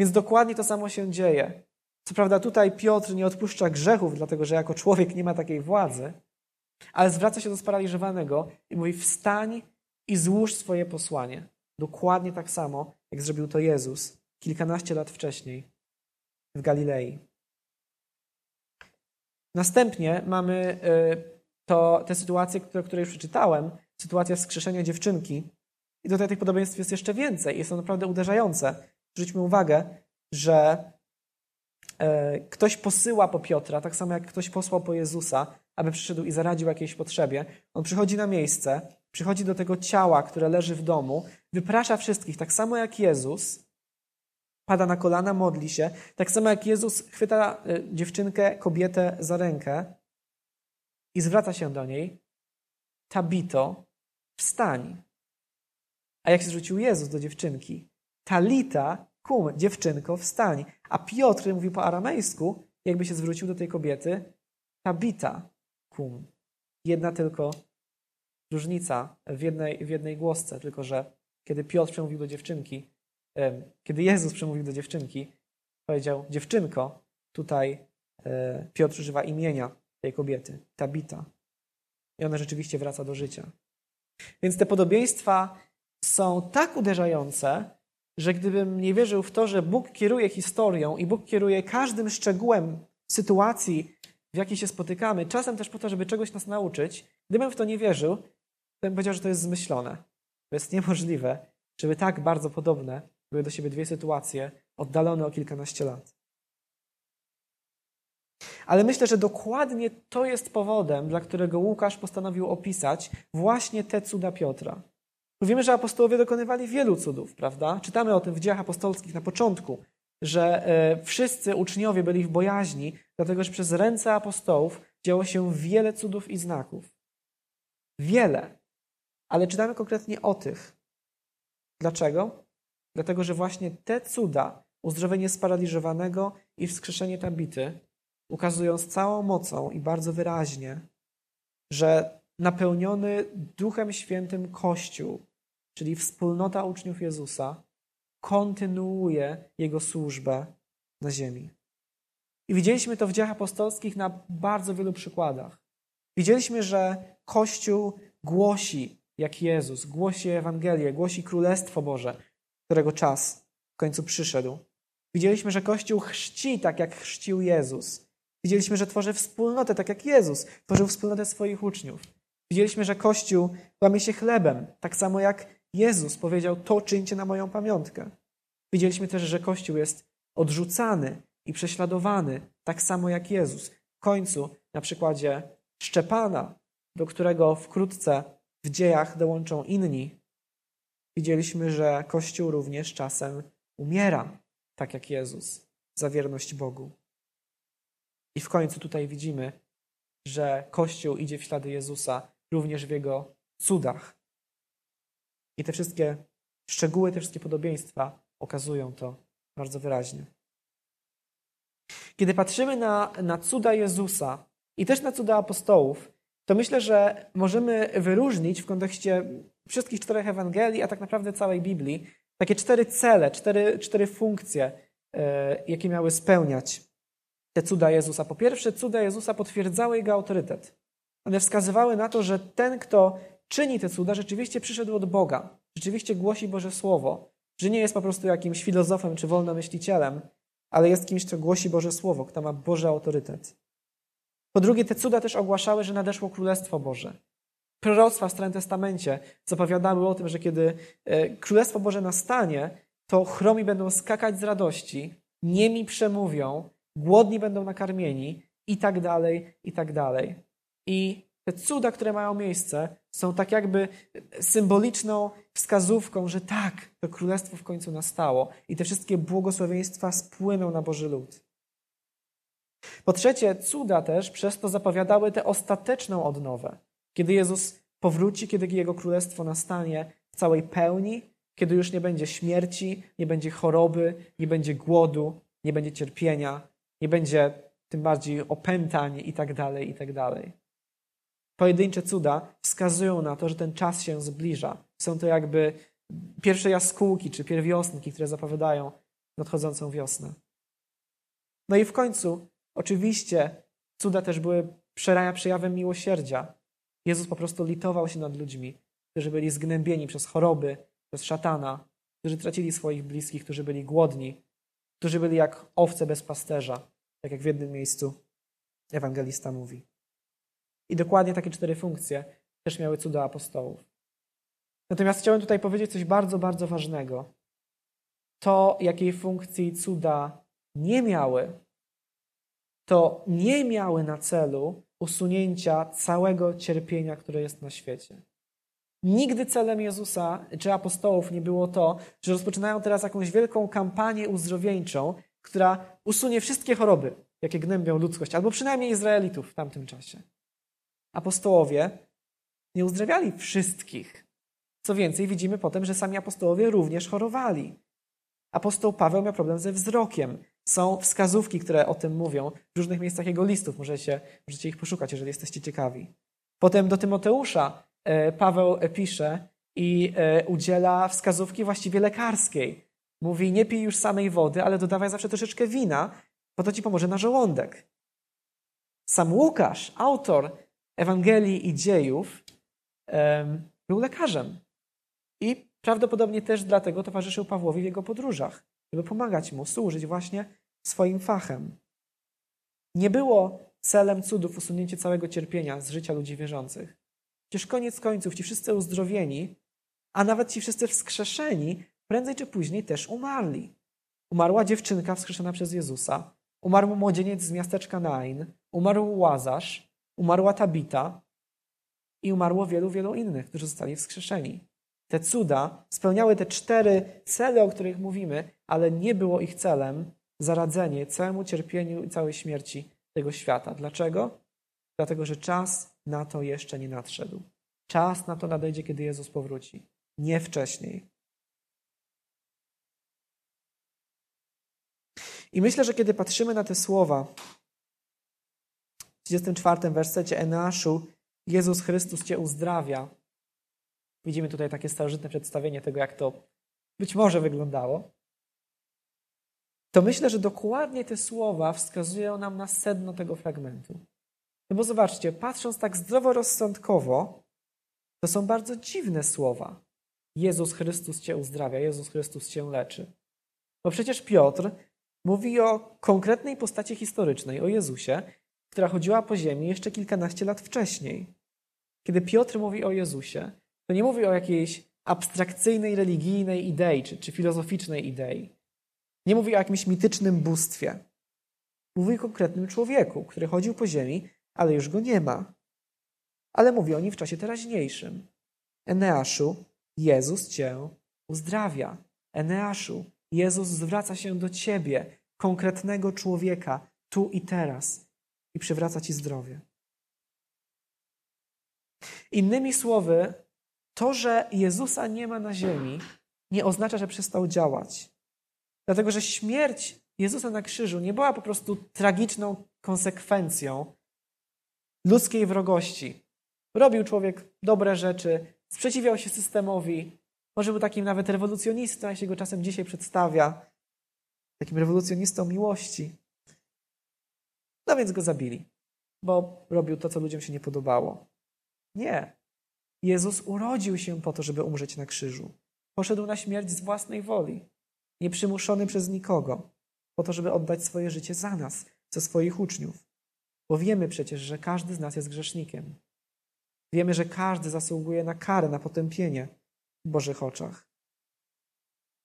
Więc dokładnie to samo się dzieje. Co prawda tutaj Piotr nie odpuszcza grzechów, dlatego że jako człowiek nie ma takiej władzy, ale zwraca się do sparaliżowanego i mówi wstań i złóż swoje posłanie. Dokładnie tak samo, jak zrobił to Jezus kilkanaście lat wcześniej w Galilei. Następnie mamy y, to, te sytuacje, które, już przeczytałem, sytuacja wskrzeszenia dziewczynki. I tutaj tych podobieństw jest jeszcze więcej i są naprawdę uderzające. Zwróćmy uwagę, że e, ktoś posyła po Piotra, tak samo jak ktoś posłał po Jezusa, aby przyszedł i zaradził jakiejś potrzebie. On przychodzi na miejsce, przychodzi do tego ciała, które leży w domu, wyprasza wszystkich, tak samo jak Jezus, pada na kolana, modli się, tak samo jak Jezus chwyta e, dziewczynkę, kobietę za rękę i zwraca się do niej, Tabito, wstań. A jak się zwrócił Jezus do dziewczynki? Talita kum, dziewczynko, wstań. A Piotr mówi po aramejsku, jakby się zwrócił do tej kobiety, Tabita kum. Jedna tylko różnica w jednej, w jednej głosce, tylko że kiedy Piotr przemówił do dziewczynki, kiedy Jezus przemówił do dziewczynki, powiedział, dziewczynko, tutaj e, Piotr używa imienia tej kobiety, Tabita. I ona rzeczywiście wraca do życia. Więc te podobieństwa są tak uderzające, że gdybym nie wierzył w to, że Bóg kieruje historią i Bóg kieruje każdym szczegółem sytuacji, w jakiej się spotykamy, czasem też po to, żeby czegoś nas nauczyć, gdybym w to nie wierzył, to bym powiedział, że to jest zmyślone. To jest niemożliwe, żeby tak bardzo podobne były do siebie dwie sytuacje, oddalone o kilkanaście lat. Ale myślę, że dokładnie to jest powodem, dla którego Łukasz postanowił opisać właśnie te cuda Piotra. Wiemy, że apostołowie dokonywali wielu cudów, prawda? Czytamy o tym w dziejach apostolskich na początku, że e, wszyscy uczniowie byli w bojaźni, dlatego że przez ręce apostołów działo się wiele cudów i znaków. Wiele. Ale czytamy konkretnie o tych. Dlaczego? Dlatego, że właśnie te cuda, uzdrowienie sparaliżowanego i wskrzeszenie Tabity, ukazują z całą mocą i bardzo wyraźnie, że napełniony Duchem Świętym Kościół, czyli wspólnota uczniów Jezusa, kontynuuje Jego służbę na ziemi. I widzieliśmy to w dziejach apostolskich na bardzo wielu przykładach. Widzieliśmy, że Kościół głosi jak Jezus, głosi Ewangelię, głosi Królestwo Boże, którego czas w końcu przyszedł. Widzieliśmy, że Kościół chrzci tak, jak chrzcił Jezus. Widzieliśmy, że tworzy wspólnotę tak, jak Jezus tworzył wspólnotę swoich uczniów. Widzieliśmy, że Kościół łamie się chlebem, tak samo jak Jezus powiedział: To czyńcie na moją pamiątkę. Widzieliśmy też, że Kościół jest odrzucany i prześladowany, tak samo jak Jezus. W końcu, na przykładzie Szczepana, do którego wkrótce w dziejach dołączą inni, widzieliśmy, że Kościół również czasem umiera, tak jak Jezus, za wierność Bogu. I w końcu tutaj widzimy, że Kościół idzie w ślady Jezusa również w Jego cudach. I te wszystkie szczegóły, te wszystkie podobieństwa okazują to bardzo wyraźnie. Kiedy patrzymy na, na cuda Jezusa i też na cuda apostołów, to myślę, że możemy wyróżnić w kontekście wszystkich czterech Ewangelii, a tak naprawdę całej Biblii, takie cztery cele, cztery, cztery funkcje, e, jakie miały spełniać te cuda Jezusa. Po pierwsze, cuda Jezusa potwierdzały jego autorytet. One wskazywały na to, że ten, kto czyni te cuda, rzeczywiście przyszedł od Boga, rzeczywiście głosi Boże Słowo, że nie jest po prostu jakimś filozofem czy wolnomyślicielem, ale jest kimś, kto głosi Boże Słowo, kto ma Boży autorytet. Po drugie, te cuda też ogłaszały, że nadeszło Królestwo Boże. Proroctwa w Starym Testamencie zapowiadały o tym, że kiedy e, Królestwo Boże nastanie, to chromi będą skakać z radości, niemi przemówią, głodni będą nakarmieni i tak dalej, i tak dalej. I te cuda, które mają miejsce, są tak jakby symboliczną wskazówką, że tak, to królestwo w końcu nastało i te wszystkie błogosławieństwa spłyną na Boży lud. Po trzecie, cuda też przez to zapowiadały tę ostateczną odnowę. Kiedy Jezus powróci, kiedy Jego królestwo nastanie w całej pełni, kiedy już nie będzie śmierci, nie będzie choroby, nie będzie głodu, nie będzie cierpienia, nie będzie tym bardziej opętań i tak dalej, i tak. Pojedyncze cuda wskazują na to, że ten czas się zbliża. Są to jakby pierwsze jaskółki czy pierwiosnki, które zapowiadają nadchodzącą wiosnę. No i w końcu, oczywiście, cuda też były przejawem miłosierdzia. Jezus po prostu litował się nad ludźmi, którzy byli zgnębieni przez choroby, przez szatana, którzy tracili swoich bliskich, którzy byli głodni, którzy byli jak owce bez pasterza, tak jak w jednym miejscu ewangelista mówi. I dokładnie takie cztery funkcje też miały cuda apostołów. Natomiast chciałem tutaj powiedzieć coś bardzo, bardzo ważnego. To, jakiej funkcji cuda nie miały, to nie miały na celu usunięcia całego cierpienia, które jest na świecie. Nigdy celem Jezusa czy apostołów nie było to, że rozpoczynają teraz jakąś wielką kampanię uzdrowieńczą, która usunie wszystkie choroby, jakie gnębią ludzkość, albo przynajmniej Izraelitów w tamtym czasie apostołowie nie uzdrawiali wszystkich. Co więcej, widzimy potem, że sami apostołowie również chorowali. Apostoł Paweł miał problem ze wzrokiem. Są wskazówki, które o tym mówią w różnych miejscach jego listów. Możecie, możecie ich poszukać, jeżeli jesteście ciekawi. Potem do Tymoteusza e, Paweł pisze i e, udziela wskazówki właściwie lekarskiej. Mówi, nie pij już samej wody, ale dodawaj zawsze troszeczkę wina, bo to ci pomoże na żołądek. Sam Łukasz, autor Ewangelii i dziejów, był lekarzem. I prawdopodobnie też dlatego towarzyszył Pawłowi w jego podróżach, żeby pomagać mu służyć właśnie swoim fachem. Nie było celem cudów usunięcie całego cierpienia z życia ludzi wierzących. Przecież koniec końców ci wszyscy uzdrowieni, a nawet ci wszyscy wskrzeszeni, prędzej czy później też umarli. Umarła dziewczynka wskrzeszona przez Jezusa, Umarł młodzieniec z miasteczka Nain, umarł Łazarz, umarła Tabita i umarło wielu, wielu innych, którzy zostali wskrzeszeni. Te cuda spełniały te cztery cele, o których mówimy, ale nie było ich celem zaradzenie całemu cierpieniu i całej śmierci tego świata. Dlaczego? Dlatego, że czas na to jeszcze nie nadszedł. Czas na to nadejdzie, kiedy Jezus powróci. Nie wcześniej. I myślę, że kiedy patrzymy na te słowa, w 34 wersecie Eneaszu, Jezus Chrystus Cię uzdrawia. Widzimy tutaj takie starożytne przedstawienie tego, jak to być może wyglądało. To myślę, że dokładnie te słowa wskazują nam na sedno tego fragmentu. No bo zobaczcie, patrząc tak zdroworozsądkowo, to są bardzo dziwne słowa. Jezus Chrystus Cię uzdrawia, Jezus Chrystus Cię leczy. Bo przecież Piotr mówi o konkretnej postaci historycznej, o Jezusie, która chodziła po ziemi jeszcze kilkanaście lat wcześniej. Kiedy Piotr mówi o Jezusie, to nie mówi o jakiejś abstrakcyjnej, religijnej idei czy, czy filozoficznej idei. Nie mówi o jakimś mitycznym bóstwie. Mówi o konkretnym człowieku, który chodził po ziemi, ale już go nie ma. Ale mówi o nim w czasie teraźniejszym. Eneaszu, Jezus cię uzdrawia. Eneaszu, Jezus zwraca się do ciebie, konkretnego człowieka, tu i teraz i przywraca ci zdrowie. Innymi słowy, to, że Jezusa nie ma na ziemi, nie oznacza, że przestał działać. Dlatego, że śmierć Jezusa na krzyżu nie była po prostu tragiczną konsekwencją ludzkiej wrogości. Robił człowiek dobre rzeczy, sprzeciwiał się systemowi, może był takim nawet rewolucjonistą, jak się go czasem dzisiaj przedstawia, takim rewolucjonistą miłości. No więc go zabili, bo robił to, co ludziom się nie podobało. Nie. Jezus urodził się po to, żeby umrzeć na krzyżu. Poszedł na śmierć z własnej woli, nieprzymuszony przez nikogo, po to, żeby oddać swoje życie za nas, za swoich uczniów. Bo wiemy przecież, że każdy z nas jest grzesznikiem. Wiemy, że każdy zasługuje na karę, na potępienie w Bożych oczach.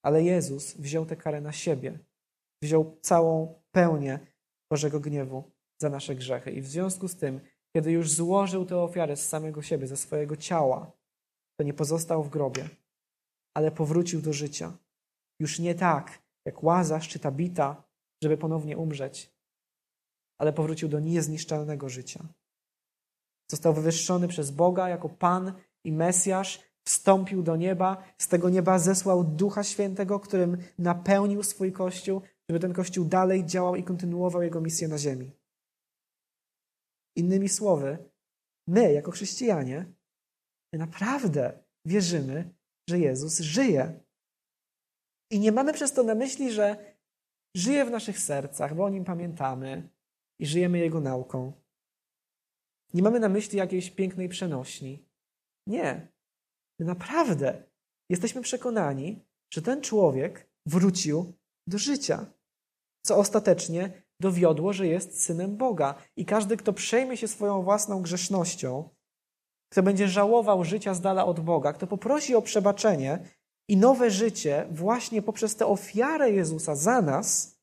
Ale Jezus wziął tę karę na siebie. Wziął całą pełnię Bożego gniewu za nasze grzechy. I w związku z tym, kiedy już złożył tę ofiarę z samego siebie, ze swojego ciała, to nie pozostał w grobie, ale powrócił do życia. Już nie tak, jak Łazarz czy Tabita, żeby ponownie umrzeć, ale powrócił do niezniszczalnego życia. Został wywyższony przez Boga jako Pan i Mesjasz, wstąpił do nieba, z tego nieba zesłał Ducha Świętego, którym napełnił swój Kościół, żeby ten Kościół dalej działał i kontynuował jego misję na ziemi. Innymi słowy, my, jako chrześcijanie, my naprawdę wierzymy, że Jezus żyje. I nie mamy przez to na myśli, że żyje w naszych sercach, bo o nim pamiętamy i żyjemy Jego nauką. Nie mamy na myśli jakiejś pięknej przenośni. Nie. My naprawdę jesteśmy przekonani, że ten człowiek wrócił do życia, co ostatecznie dowiodło, że jest synem Boga. I każdy, kto przejmie się swoją własną grzesznością, kto będzie żałował życia z dala od Boga, kto poprosi o przebaczenie i nowe życie właśnie poprzez tę ofiarę Jezusa za nas,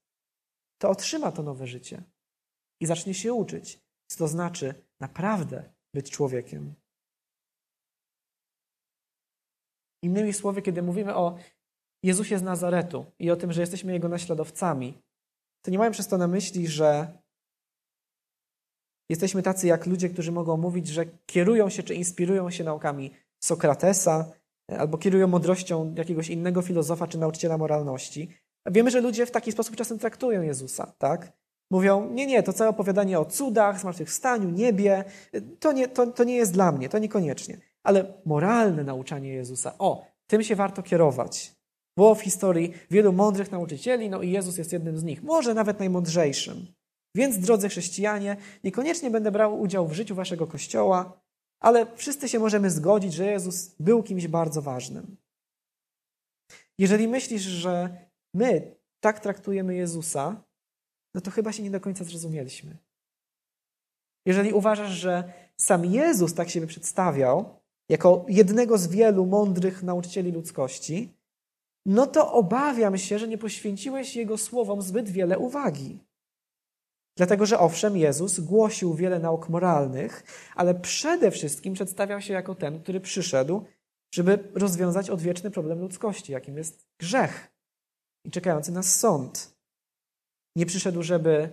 to otrzyma to nowe życie i zacznie się uczyć, co to znaczy naprawdę być człowiekiem. Innymi słowy, kiedy mówimy o Jezusie z Nazaretu i o tym, że jesteśmy Jego naśladowcami, to nie mają przez to na myśli, że jesteśmy tacy jak ludzie, którzy mogą mówić, że kierują się czy inspirują się naukami Sokratesa albo kierują mądrością jakiegoś innego filozofa czy nauczyciela moralności. Wiemy, że ludzie w taki sposób czasem traktują Jezusa, tak? Mówią, nie, nie, to całe opowiadanie o cudach, zmartwychwstaniu, niebie, to nie, to, to nie jest dla mnie, to niekoniecznie. Ale moralne nauczanie Jezusa, o, tym się warto kierować. Było w historii wielu mądrych nauczycieli, no i Jezus jest jednym z nich, może nawet najmądrzejszym. Więc, drodzy chrześcijanie, niekoniecznie będę brał udział w życiu waszego kościoła, ale wszyscy się możemy zgodzić, że Jezus był kimś bardzo ważnym. Jeżeli myślisz, że my tak traktujemy Jezusa, no to chyba się nie do końca zrozumieliśmy. Jeżeli uważasz, że sam Jezus tak siebie przedstawiał, jako jednego z wielu mądrych nauczycieli ludzkości, no to obawiam się, że nie poświęciłeś Jego słowom zbyt wiele uwagi. Dlatego, że owszem, Jezus głosił wiele nauk moralnych, ale przede wszystkim przedstawiał się jako ten, który przyszedł, żeby rozwiązać odwieczny problem ludzkości, jakim jest grzech i czekający nas sąd. Nie przyszedł, żeby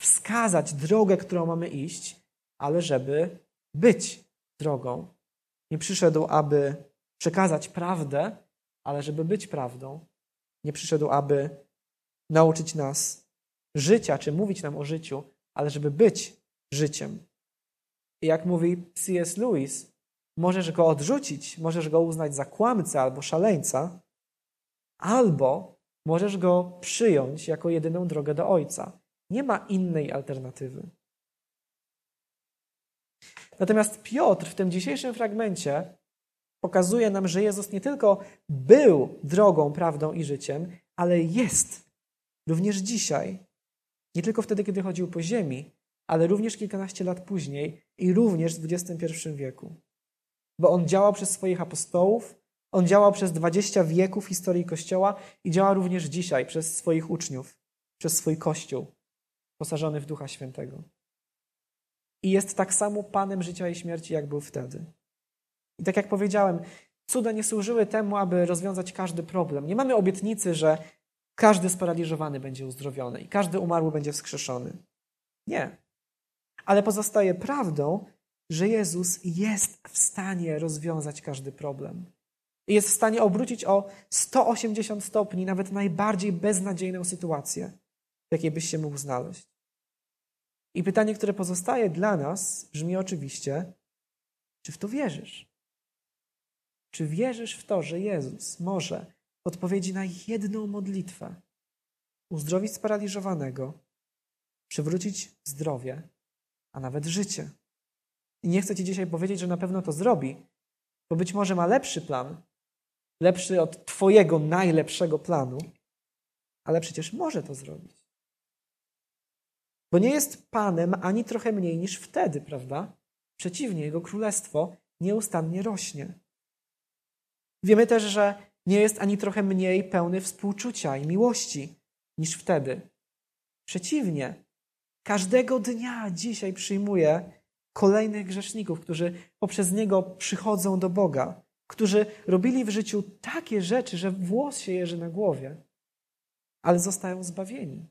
wskazać drogę, którą mamy iść, ale żeby być drogą. Nie przyszedł, aby przekazać prawdę, ale żeby być prawdą. Nie przyszedł, aby nauczyć nas życia, czy mówić nam o życiu, ale żeby być życiem. I jak mówi C.S. Lewis, możesz go odrzucić, możesz go uznać za kłamcę albo szaleńca, albo możesz go przyjąć jako jedyną drogę do Ojca. Nie ma innej alternatywy. Natomiast Piotr w tym dzisiejszym fragmencie pokazuje nam, że Jezus nie tylko był drogą, prawdą i życiem, ale jest również dzisiaj. Nie tylko wtedy, kiedy chodził po ziemi, ale również kilkanaście lat później i również w XXI wieku. Bo on działał przez swoich apostołów, on działał przez dwadzieścia wieków historii Kościoła i działa również dzisiaj przez swoich uczniów, przez swój Kościół, posażony w Ducha Świętego. I jest tak samo Panem życia i śmierci, jak był wtedy. I tak jak powiedziałem, cuda nie służyły temu, aby rozwiązać każdy problem. Nie mamy obietnicy, że każdy sparaliżowany będzie uzdrowiony i każdy umarły będzie wskrzeszony. Nie. Ale pozostaje prawdą, że Jezus jest w stanie rozwiązać każdy problem. Jest w stanie obrócić o 180 stopni nawet najbardziej beznadziejną sytuację, w jakiej byś się mógł znaleźć. I pytanie, które pozostaje dla nas, brzmi oczywiście: czy w to wierzysz? Czy wierzysz w to, że Jezus może w odpowiedzi na jedną modlitwę uzdrowić sparaliżowanego, przywrócić zdrowie, a nawet życie? I nie chcę Ci dzisiaj powiedzieć, że na pewno to zrobi, bo być może ma lepszy plan, lepszy od Twojego najlepszego planu, ale przecież może to zrobić. Bo nie jest Panem ani trochę mniej niż wtedy, prawda? Przeciwnie, Jego królestwo nieustannie rośnie. Wiemy też, że nie jest ani trochę mniej pełny współczucia i miłości niż wtedy. Przeciwnie, każdego dnia dzisiaj przyjmuje kolejnych grzeszników, którzy poprzez Niego przychodzą do Boga, którzy robili w życiu takie rzeczy, że włos się jeży na głowie, ale zostają zbawieni,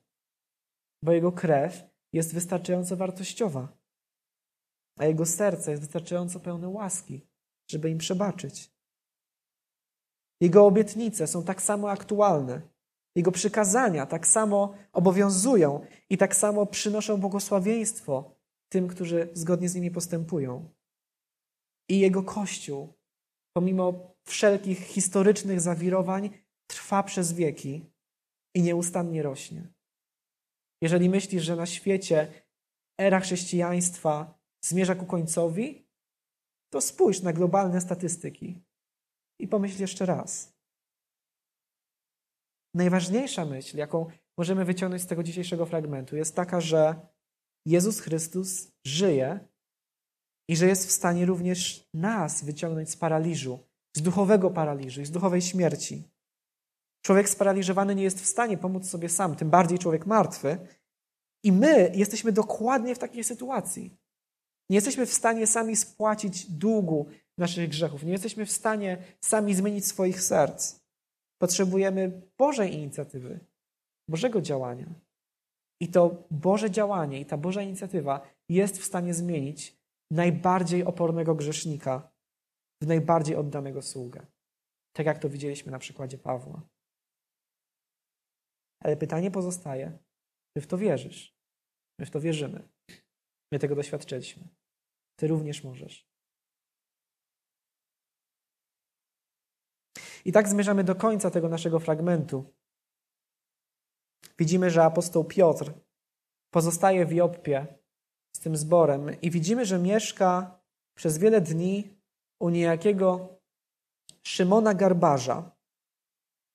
bo Jego krew jest wystarczająco wartościowa, a Jego serce jest wystarczająco pełne łaski, żeby im przebaczyć. Jego obietnice są tak samo aktualne. Jego przykazania tak samo obowiązują i tak samo przynoszą błogosławieństwo tym, którzy zgodnie z nimi postępują. I Jego Kościół, pomimo wszelkich historycznych zawirowań, trwa przez wieki i nieustannie rośnie. Jeżeli myślisz, że na świecie era chrześcijaństwa zmierza ku końcowi, to spójrz na globalne statystyki i pomyśl jeszcze raz. Najważniejsza myśl, jaką możemy wyciągnąć z tego dzisiejszego fragmentu, jest taka, że Jezus Chrystus żyje i że jest w stanie również nas wyciągnąć z paraliżu, z duchowego paraliżu i z duchowej śmierci. Człowiek sparaliżowany nie jest w stanie pomóc sobie sam, tym bardziej człowiek martwy. I my jesteśmy dokładnie w takiej sytuacji. Nie jesteśmy w stanie sami spłacić długu naszych grzechów. Nie jesteśmy w stanie sami zmienić swoich serc. Potrzebujemy Bożej inicjatywy, Bożego działania. I to Boże działanie i ta Boża inicjatywa jest w stanie zmienić najbardziej opornego grzesznika w najbardziej oddanego sługę. Tak jak to widzieliśmy na przykładzie Pawła. Ale pytanie pozostaje, czy w to wierzysz? My w to wierzymy. My tego doświadczyliśmy. Ty również możesz. I tak zmierzamy do końca tego naszego fragmentu. Widzimy, że apostoł Piotr pozostaje w Joppie z tym zborem i widzimy, że mieszka przez wiele dni u niejakiego Szymona Garbarza.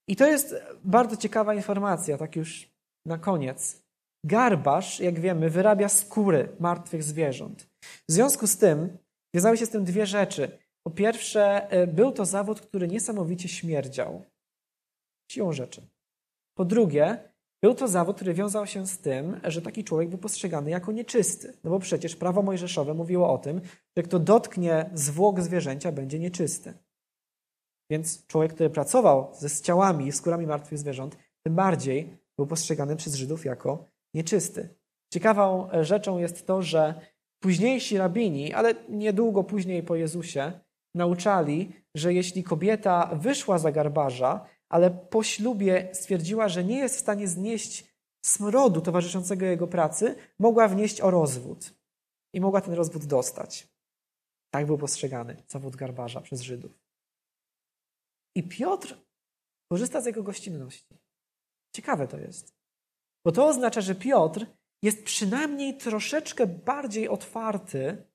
I to jest bardzo ciekawa informacja, tak już na koniec. Garbarz, jak wiemy, wyrabia skóry martwych zwierząt. W związku z tym wiązały się z tym dwie rzeczy. Po pierwsze, e, był to zawód, który niesamowicie śmierdział. Siłą rzeczy. Po drugie, Był to zawód, który wiązał się z tym, że taki człowiek był postrzegany jako nieczysty. No bo przecież prawo mojżeszowe mówiło o tym, że kto dotknie zwłok zwierzęcia, będzie nieczysty. Więc człowiek, który pracował ze ciałami i skórami martwych zwierząt, tym bardziej był postrzegany przez Żydów jako nieczysty. Ciekawą rzeczą jest to, że późniejsi rabini, ale niedługo później po Jezusie, nauczali, że jeśli kobieta wyszła za garbarza, ale po ślubie stwierdziła, że nie jest w stanie znieść smrodu towarzyszącego jego pracy, mogła wnieść o rozwód i mogła ten rozwód dostać. Tak był postrzegany zawód garbarza przez Żydów. I Piotr korzysta z jego gościnności. Ciekawe to jest. Bo to oznacza, że Piotr jest przynajmniej troszeczkę bardziej otwarty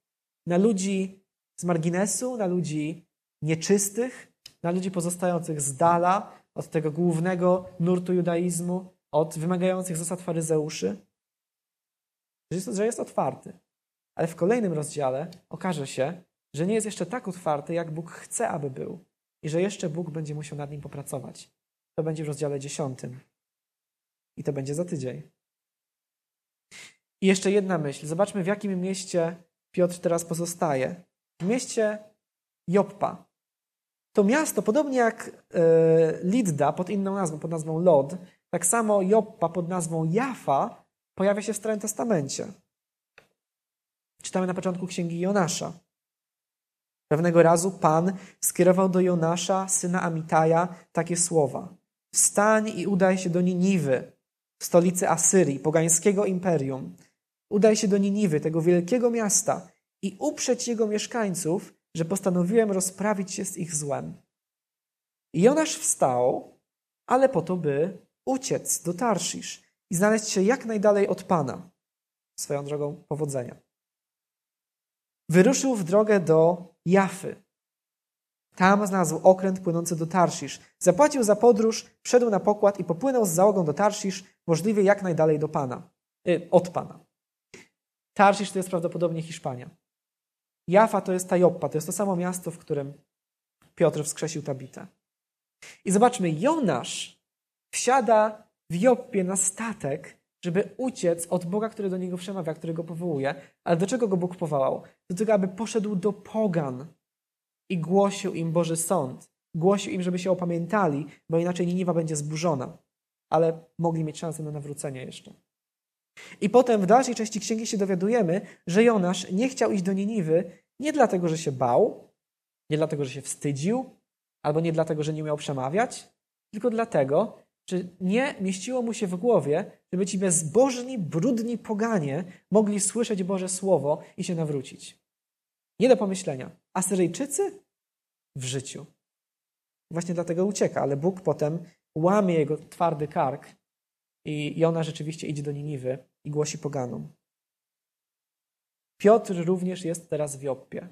na ludzi z marginesu, na ludzi nieczystych, na ludzi pozostających z dala od tego głównego nurtu judaizmu, od wymagających zasad faryzeuszy, że jest, że jest otwarty. Ale w kolejnym rozdziale okaże się, że nie jest jeszcze tak otwarty, jak Bóg chce, aby był. I że jeszcze Bóg będzie musiał nad nim popracować. To będzie w rozdziale dziesiątym. I to będzie za tydzień. I jeszcze jedna myśl. Zobaczmy, w jakim mieście Piotr teraz pozostaje. W mieście Joppa. To miasto, podobnie jak e, Lidda pod inną nazwą, pod nazwą Lod, tak samo Joppa pod nazwą Jafa pojawia się w Starym Testamencie. Czytamy na początku księgi Jonasza. Pewnego razu Pan skierował do Jonasza, syna Amitaja, takie słowa. Wstań i udaj się do Niniwy, stolicy Asyrii, pogańskiego imperium. Udaj się do Niniwy, tego wielkiego miasta i uprzeć jego mieszkańców, że postanowiłem rozprawić się z ich złem. I Jonasz wstał, ale po to, by uciec do Tarszisz i znaleźć się jak najdalej od Pana. Swoją drogą powodzenia. Wyruszył w drogę do Jafy. Tam znalazł okręt płynący do Tarszisz. Zapłacił za podróż, wszedł na pokład i popłynął z załogą do Tarszisz, możliwie jak najdalej do Pana, y, od Pana. Tarszisz to jest prawdopodobnie Hiszpania. Jafa to jest ta Joppa, to jest to samo miasto, w którym Piotr wskrzesił Tabitę. I zobaczmy, Jonasz wsiada w Joppie na statek, żeby uciec od Boga, który do niego przemawia, który go powołuje. Ale do czego go Bóg powołał? Do tego, aby poszedł do pogan i głosił im Boży sąd. Głosił im, żeby się opamiętali, bo inaczej Niniwa będzie zburzona. Ale mogli mieć szansę na nawrócenie jeszcze. I potem w dalszej części księgi się dowiadujemy, że Jonasz nie chciał iść do Niniwy nie dlatego, że się bał, nie dlatego, że się wstydził, albo nie dlatego, że nie miał przemawiać, tylko dlatego, że nie mieściło mu się w głowie, żeby ci bezbożni, brudni poganie mogli słyszeć Boże Słowo i się nawrócić. Nie do pomyślenia. Asyryjczycy? W życiu. Właśnie dlatego ucieka, ale Bóg potem łamie jego twardy kark i ona rzeczywiście idzie do Niniwy i głosi poganom. Piotr również jest teraz w Joppie.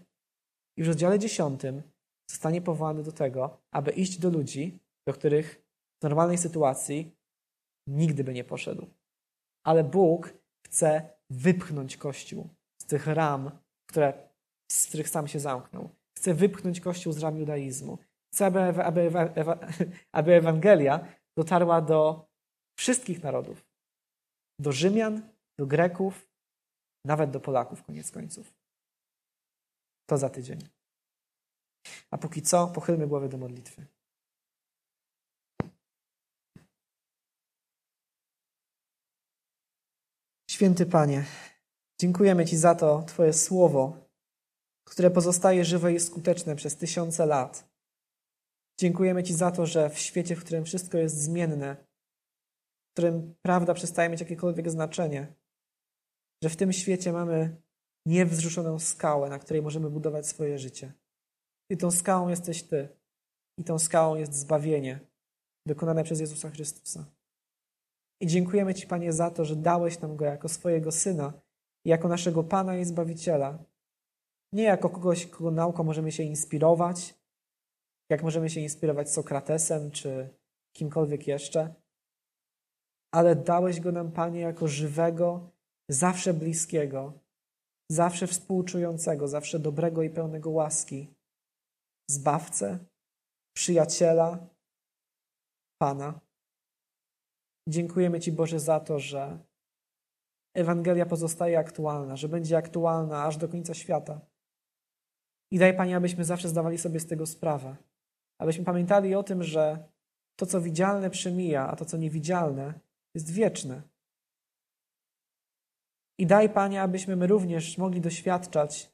I w rozdziale dziesiątym zostanie powołany do tego, aby iść do ludzi, do których w normalnej sytuacji nigdy by nie poszedł. Ale Bóg chce wypchnąć Kościół z tych ram, które, z których sam się zamknął. Chce wypchnąć Kościół z ram judaizmu. Chce, aby, aby, aby, aby Ewangelia dotarła do wszystkich narodów. Do Rzymian, do Greków, nawet do Polaków, koniec końców. To za tydzień. A póki co, pochylmy głowy do modlitwy. Święty Panie, dziękujemy Ci za to Twoje słowo, które pozostaje żywe i skuteczne przez tysiące lat. Dziękujemy Ci za to, że w świecie, w którym wszystko jest zmienne, którym prawda przestaje mieć jakiekolwiek znaczenie, że w tym świecie mamy niewzruszoną skałę, na której możemy budować swoje życie. I tą skałą jesteś Ty. I tą skałą jest zbawienie dokonane przez Jezusa Chrystusa. I dziękujemy Ci, Panie, za to, że dałeś nam Go jako swojego Syna, jako naszego Pana i Zbawiciela. Nie jako kogoś, kogo nauką możemy się inspirować, jak możemy się inspirować Sokratesem czy kimkolwiek jeszcze, ale dałeś Go nam, Panie, jako żywego, zawsze bliskiego, zawsze współczującego, zawsze dobrego i pełnego łaski, Zbawcę, przyjaciela, Pana. Dziękujemy Ci, Boże, za to, że Ewangelia pozostaje aktualna, że będzie aktualna aż do końca świata. I daj, Panie, abyśmy zawsze zdawali sobie z tego sprawę. Abyśmy pamiętali o tym, że to, co widzialne, przemija, a to, co niewidzialne, jest wieczne. I daj, Panie, abyśmy my również mogli doświadczać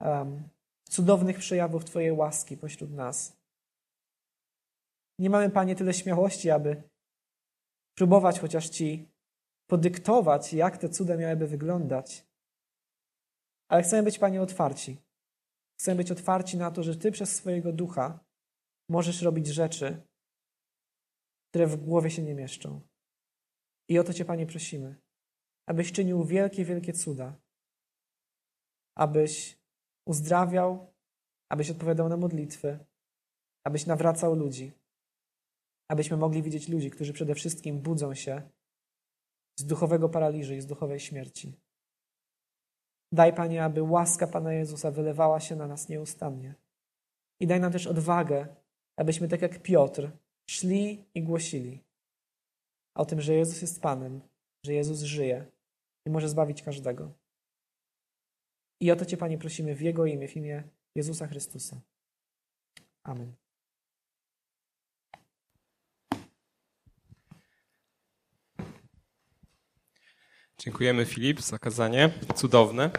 um, cudownych przejawów Twojej łaski pośród nas. Nie mamy, Panie, tyle śmiałości, aby próbować chociaż Ci podyktować, jak te cuda miałyby wyglądać. Ale chcemy być, Panie, otwarci. Chcemy być otwarci na to, że Ty przez swojego ducha możesz robić rzeczy, które w głowie się nie mieszczą. I o to Cię, Panie, prosimy, abyś czynił wielkie, wielkie cuda, abyś uzdrawiał, abyś odpowiadał na modlitwy, abyś nawracał ludzi, abyśmy mogli widzieć ludzi, którzy przede wszystkim budzą się z duchowego paraliżu i z duchowej śmierci. Daj, Panie, aby łaska Pana Jezusa wylewała się na nas nieustannie. I daj nam też odwagę, abyśmy tak jak Piotr szli i głosili o tym, że Jezus jest Panem, że Jezus żyje i może zbawić każdego. I o to Cię, Panie, prosimy w Jego imię, w imię Jezusa Chrystusa. Amen. Dziękujemy Filip za kazanie. Cudowne.